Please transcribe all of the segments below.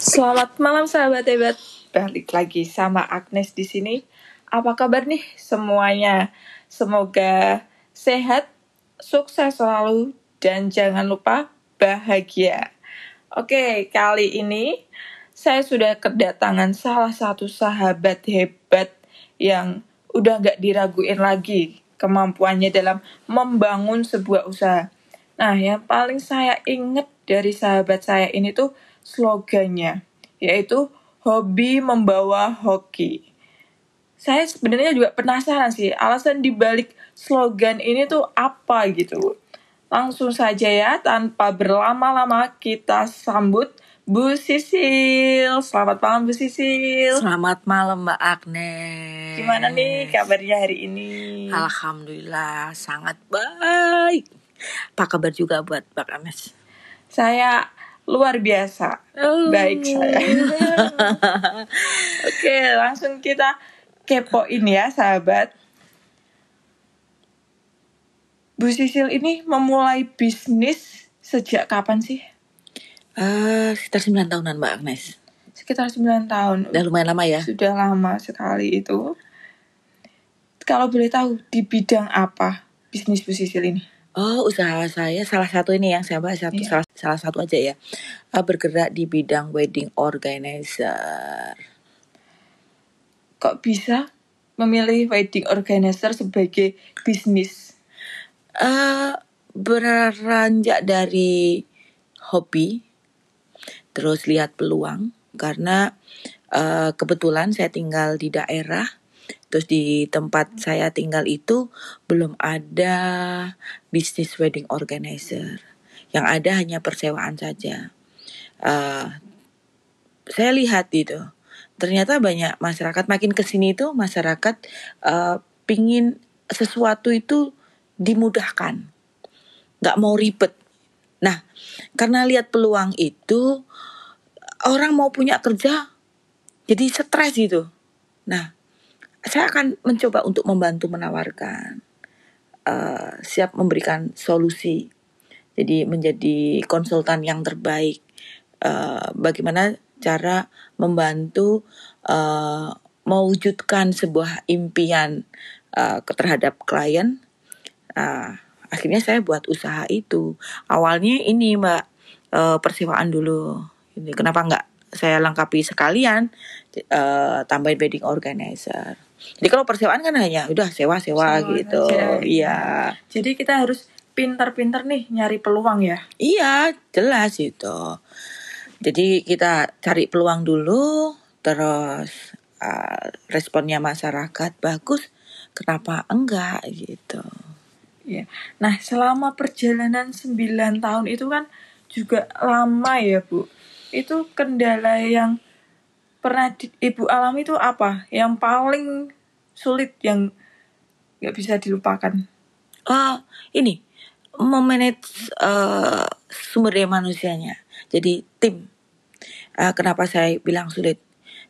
Selamat malam sahabat hebat. Balik lagi sama Agnes di sini. Apa kabar nih semuanya? Semoga sehat, sukses selalu, dan jangan lupa bahagia. Oke, kali ini saya sudah kedatangan salah satu sahabat hebat yang udah gak diraguin lagi kemampuannya dalam membangun sebuah usaha. Nah, yang paling saya ingat dari sahabat saya ini tuh slogannya, yaitu hobi membawa hoki. Saya sebenarnya juga penasaran sih, alasan dibalik slogan ini tuh apa gitu. Langsung saja ya, tanpa berlama-lama kita sambut Bu Sisil. Selamat malam Bu Sisil. Selamat malam Mbak Agnes. Gimana nih kabarnya hari ini? Alhamdulillah sangat baik. Apa kabar juga buat Mbak Agnes? Saya luar biasa. Oh. Baik saya. Oke, langsung kita kepoin ya sahabat. Bu Sisil ini memulai bisnis sejak kapan sih? Eh, sekitar 9 tahunan Mbak Agnes. Sekitar 9 tahun. Udah lumayan lama ya. Sudah lama sekali itu. Kalau boleh tahu di bidang apa bisnis Bu Sisil ini? Oh, usaha saya salah satu ini yang saya bahas satu Iya. salah, salah satu aja ya. Eh, bergerak di bidang wedding organizer. Kok bisa memilih wedding organizer sebagai bisnis? eh beranjak dari hobi terus lihat peluang karena eh, kebetulan saya tinggal di daerah terus di tempat saya tinggal itu belum ada bisnis wedding organizer yang ada hanya persewaan saja Eh, saya lihat itu ternyata banyak masyarakat makin ke sini itu masyarakat eh, pingin sesuatu itu dimudahkan, nggak mau ribet. Nah, karena lihat peluang itu, orang mau punya kerja, jadi stres gitu. Nah, saya akan mencoba untuk membantu menawarkan, eh, siap memberikan solusi. Jadi menjadi konsultan yang terbaik. eh, bagaimana cara membantu eh, mewujudkan sebuah impian eh, terhadap klien Nah, akhirnya saya buat usaha itu. Awalnya ini Mbak eh, persewaan dulu. Ini kenapa nggak saya lengkapi sekalian eh, tambahin wedding organizer. Jadi kalau persewaan kan hanya udah sewa-sewa Sewa gitu. aja. Iya. Jadi kita harus pintar-pintar nih nyari peluang ya. Iya, jelas itu. Jadi kita cari peluang dulu, terus eh, responnya masyarakat bagus, kenapa enggak gitu. Iya. Nah, selama perjalanan 9 tahun itu kan juga lama ya, Bu. Itu kendala yang pernah di- Ibu alami itu apa? Yang paling sulit yang nggak bisa dilupakan. Ah, ini memanage eh, sumber daya manusianya. Jadi tim. Eh, kenapa saya bilang sulit?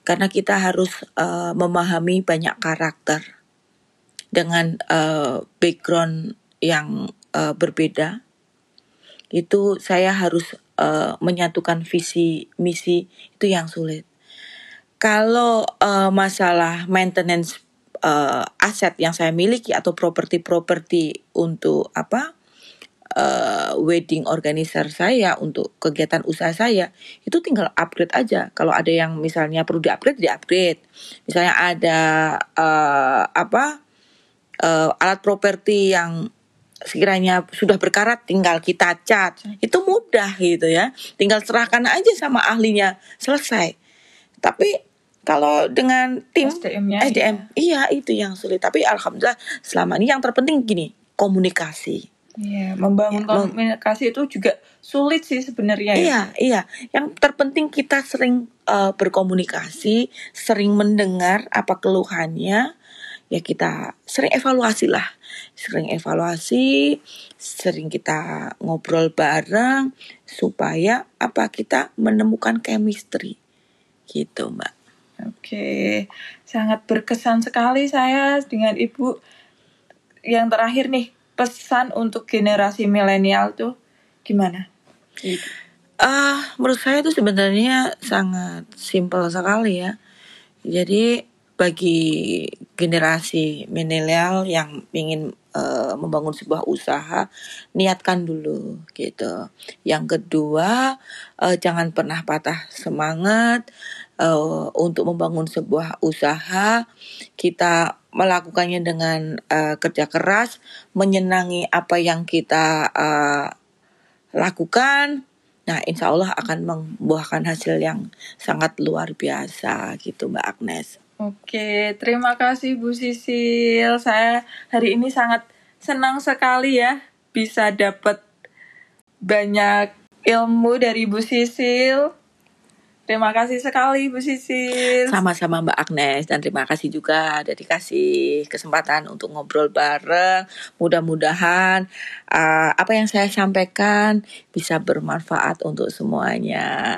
Karena kita harus eh, memahami banyak karakter dengan eh, background yang eh, berbeda. Itu saya harus eh, menyatukan visi misi itu yang sulit. Kalau eh, masalah maintenance eh, aset yang saya miliki atau properti-properti untuk apa eh, wedding organizer saya untuk kegiatan usaha saya itu tinggal upgrade aja. Kalau ada yang misalnya perlu diupgrade, diupgrade. Misalnya ada eh, apa eh, alat properti yang sekiranya sudah berkarat tinggal kita cat itu mudah gitu ya tinggal serahkan aja sama ahlinya selesai tapi kalau dengan tim SDM-nya. SDM iya itu yang sulit tapi alhamdulillah selama ini yang terpenting gini komunikasi Iya, membangun Ya, komunikasi itu juga sulit sih sebenarnya ya. Iya, iya. Yang terpenting kita sering eh, berkomunikasi, sering mendengar apa keluhannya, ya kita sering evaluasi lah. Sering evaluasi, sering kita ngobrol bareng supaya apa kita menemukan chemistry. Gitu, Mbak. Oke, sangat berkesan sekali saya dengan Ibu. Yang terakhir nih, pesan untuk generasi milenial tuh gimana? Ah, menurut saya itu sebenarnya sangat simpel sekali ya. Jadi bagi generasi milenial yang ingin uh, membangun sebuah usaha, niatkan dulu gitu. Yang kedua, uh, jangan pernah patah semangat uh, untuk membangun sebuah usaha. Kita melakukannya dengan uh, kerja keras, menyenangi apa yang kita uh, lakukan Nah, insya Allah akan membuahkan hasil yang sangat luar biasa gitu Mbak Agnes. Oke, terima kasih Bu Sisil. Saya hari ini sangat senang sekali ya bisa dapat banyak ilmu dari Bu Sisil. Terima kasih sekali Bu Sisil. Sama-sama Mbak Agnes dan terima kasih juga udah dikasih kesempatan untuk ngobrol bareng. Mudah-mudahan uh, apa yang saya sampaikan bisa bermanfaat untuk semuanya.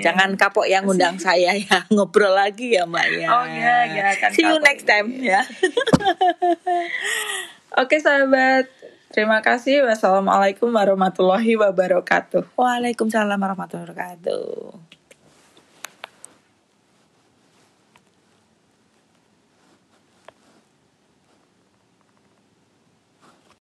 Ya. Jangan kapok yang undang saya ya ngobrol lagi ya Mbak ya. Oh iya, ya kan. See you next time ya. Oke sahabat, Terima kasih. Wassalamualaikum warahmatullahi wabarakatuh. Waalaikumsalam warahmatullahi wabarakatuh.